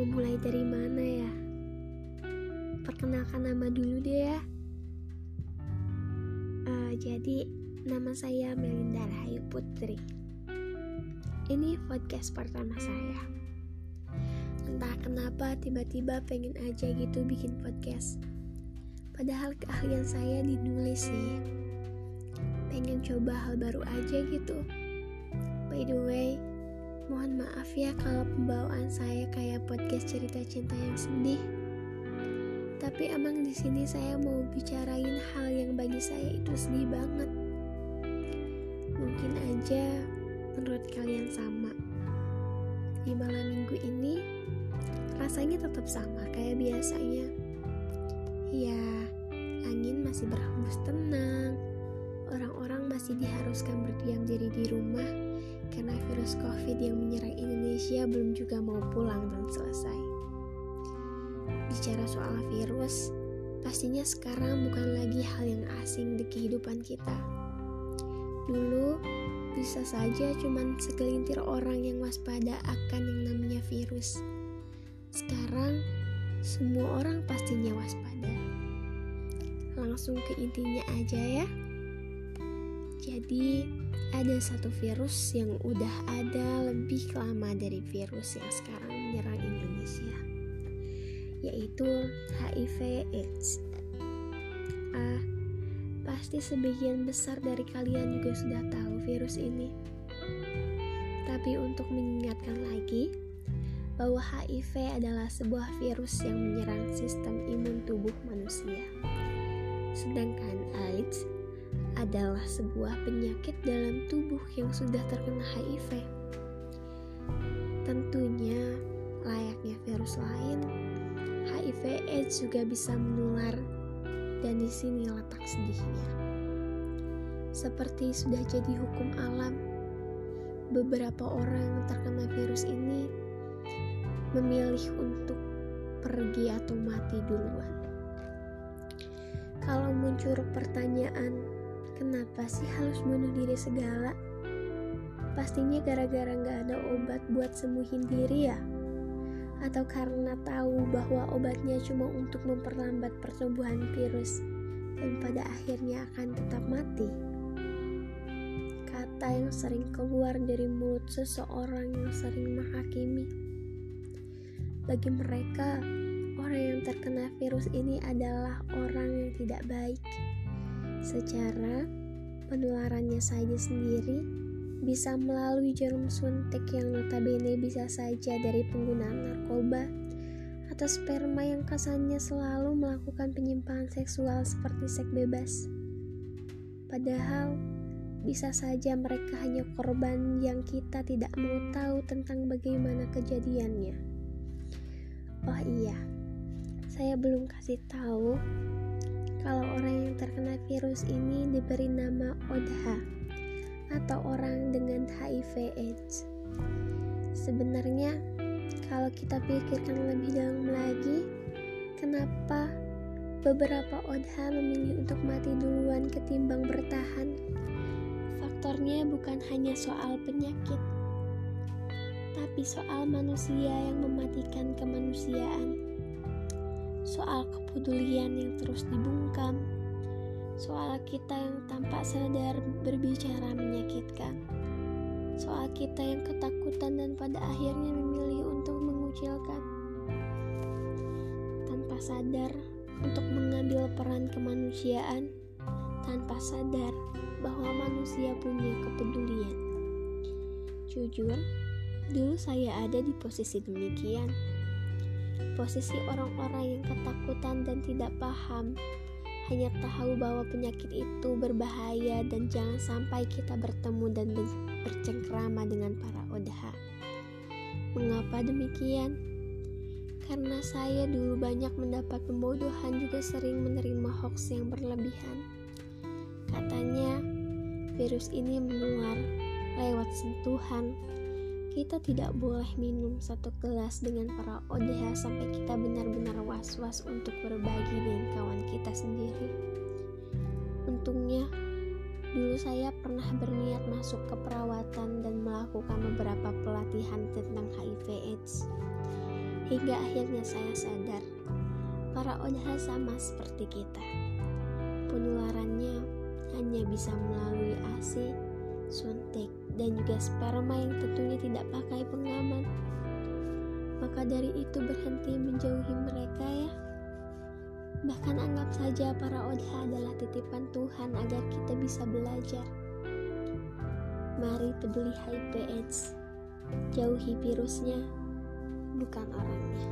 Mau mulai dari mana ya? Perkenalkan nama dulu deh ya. Uh, Jadi nama saya Melinda Rahayu Putri. Ini podcast pertama saya. Entah kenapa tiba-tiba pengen aja gitu bikin podcast. Padahal keahlian saya dinulis sih. Pengen coba hal baru aja gitu. By the way, mohon maaf ya kalau pembawaan saya kayak podcast cerita cinta yang sedih. Tapi emang di sini saya mau bicarain hal yang bagi saya itu sedih banget. Mungkin aja menurut kalian sama. Di malam minggu ini rasanya tetap sama kayak biasanya. Ya, angin masih berhembus tenang, orang-orang masih diharuskan berdiam diri di rumah karena virus COVID yang menyerang Indonesia belum juga mau pulang dan selesai. Bicara soal virus, pastinya sekarang bukan lagi hal yang asing di kehidupan kita. Dulu, bisa saja cuman segelintir orang yang waspada akan yang namanya virus. Sekarang, semua orang pastinya waspada. Langsung ke intinya aja ya. Jadi, ada satu virus yang udah ada lebih lama dari virus yang sekarang menyerang Indonesia, yaitu HIV/AIDS. Ah, pasti sebagian besar dari kalian juga sudah tahu virus ini. Tapi untuk mengingatkan lagi, bahwa HIV adalah sebuah virus yang menyerang sistem imun tubuh manusia. Sedangkan AIDS adalah sebuah penyakit dalam tubuh yang sudah terkena HIV. Tentunya, layaknya virus lain, HIV/AIDS juga bisa menular, dan di sini letak sedihnya. Seperti sudah jadi hukum alam, beberapa orang yang terkena virus ini memilih untuk pergi atau mati duluan. Kalau muncul pertanyaan, Kenapa sih harus bunuh diri segala? Pastinya gara-gara gak ada obat buat sembuhin diri ya? Atau karena tahu bahwa obatnya cuma untuk memperlambat pertumbuhan virus dan pada akhirnya akan tetap mati? Kata yang sering keluar dari mulut seseorang yang sering menghakimi. Bagi mereka, orang yang terkena virus ini adalah orang yang tidak baik Secara penularannya saja sendiri bisa melalui jarum suntik yang notabene bisa saja dari penggunaan narkoba atau sperma yang kesannya selalu melakukan penyimpangan seksual seperti seks bebas. Padahal bisa saja mereka hanya korban yang kita tidak mau tahu tentang bagaimana kejadiannya. Oh iya, saya belum kasih tahu kalau orang yang terkena virus ini diberi nama ODHA atau orang dengan HIV AIDS. Sebenarnya kalau kita pikirkan lebih dalam lagi, kenapa beberapa ODHA memilih untuk mati duluan ketimbang bertahan? Faktornya bukan hanya soal penyakit, tapi soal manusia yang mematikan kemanusiaan soal kepedulian yang terus dibungkam, soal kita yang tanpa sadar berbicara menyakitkan, soal kita yang ketakutan dan pada akhirnya memilih untuk mengucilkan, tanpa sadar untuk mengambil peran kemanusiaan, tanpa sadar bahwa manusia punya kepedulian. Jujur, dulu saya ada di posisi demikian posisi orang-orang yang ketakutan dan tidak paham, hanya tahu bahwa penyakit itu berbahaya dan jangan sampai kita bertemu dan bercengkrama dengan para odha. Mengapa demikian? Karena saya dulu banyak mendapat pembodohan juga sering menerima hoax yang berlebihan. Katanya, virus ini menular lewat sentuhan, kita tidak boleh minum satu gelas dengan para ODH sampai kita benar-benar was-was untuk berbagi dengan kawan kita sendiri. Untungnya, Dulu saya pernah berniat masuk ke perawatan dan melakukan beberapa pelatihan tentang HIV/AIDS. Hingga akhirnya saya sadar, para ODH sama seperti kita. Penularannya hanya bisa melalui ASI, suntik, dan juga sperma yang tentunya tidak pakai pengaman. Maka dari itu berhenti menjauhi mereka ya. Bahkan anggap saja para odha adalah titipan Tuhan agar kita bisa belajar. Mari peduli HIV AIDS. Jauhi virusnya, bukan orangnya.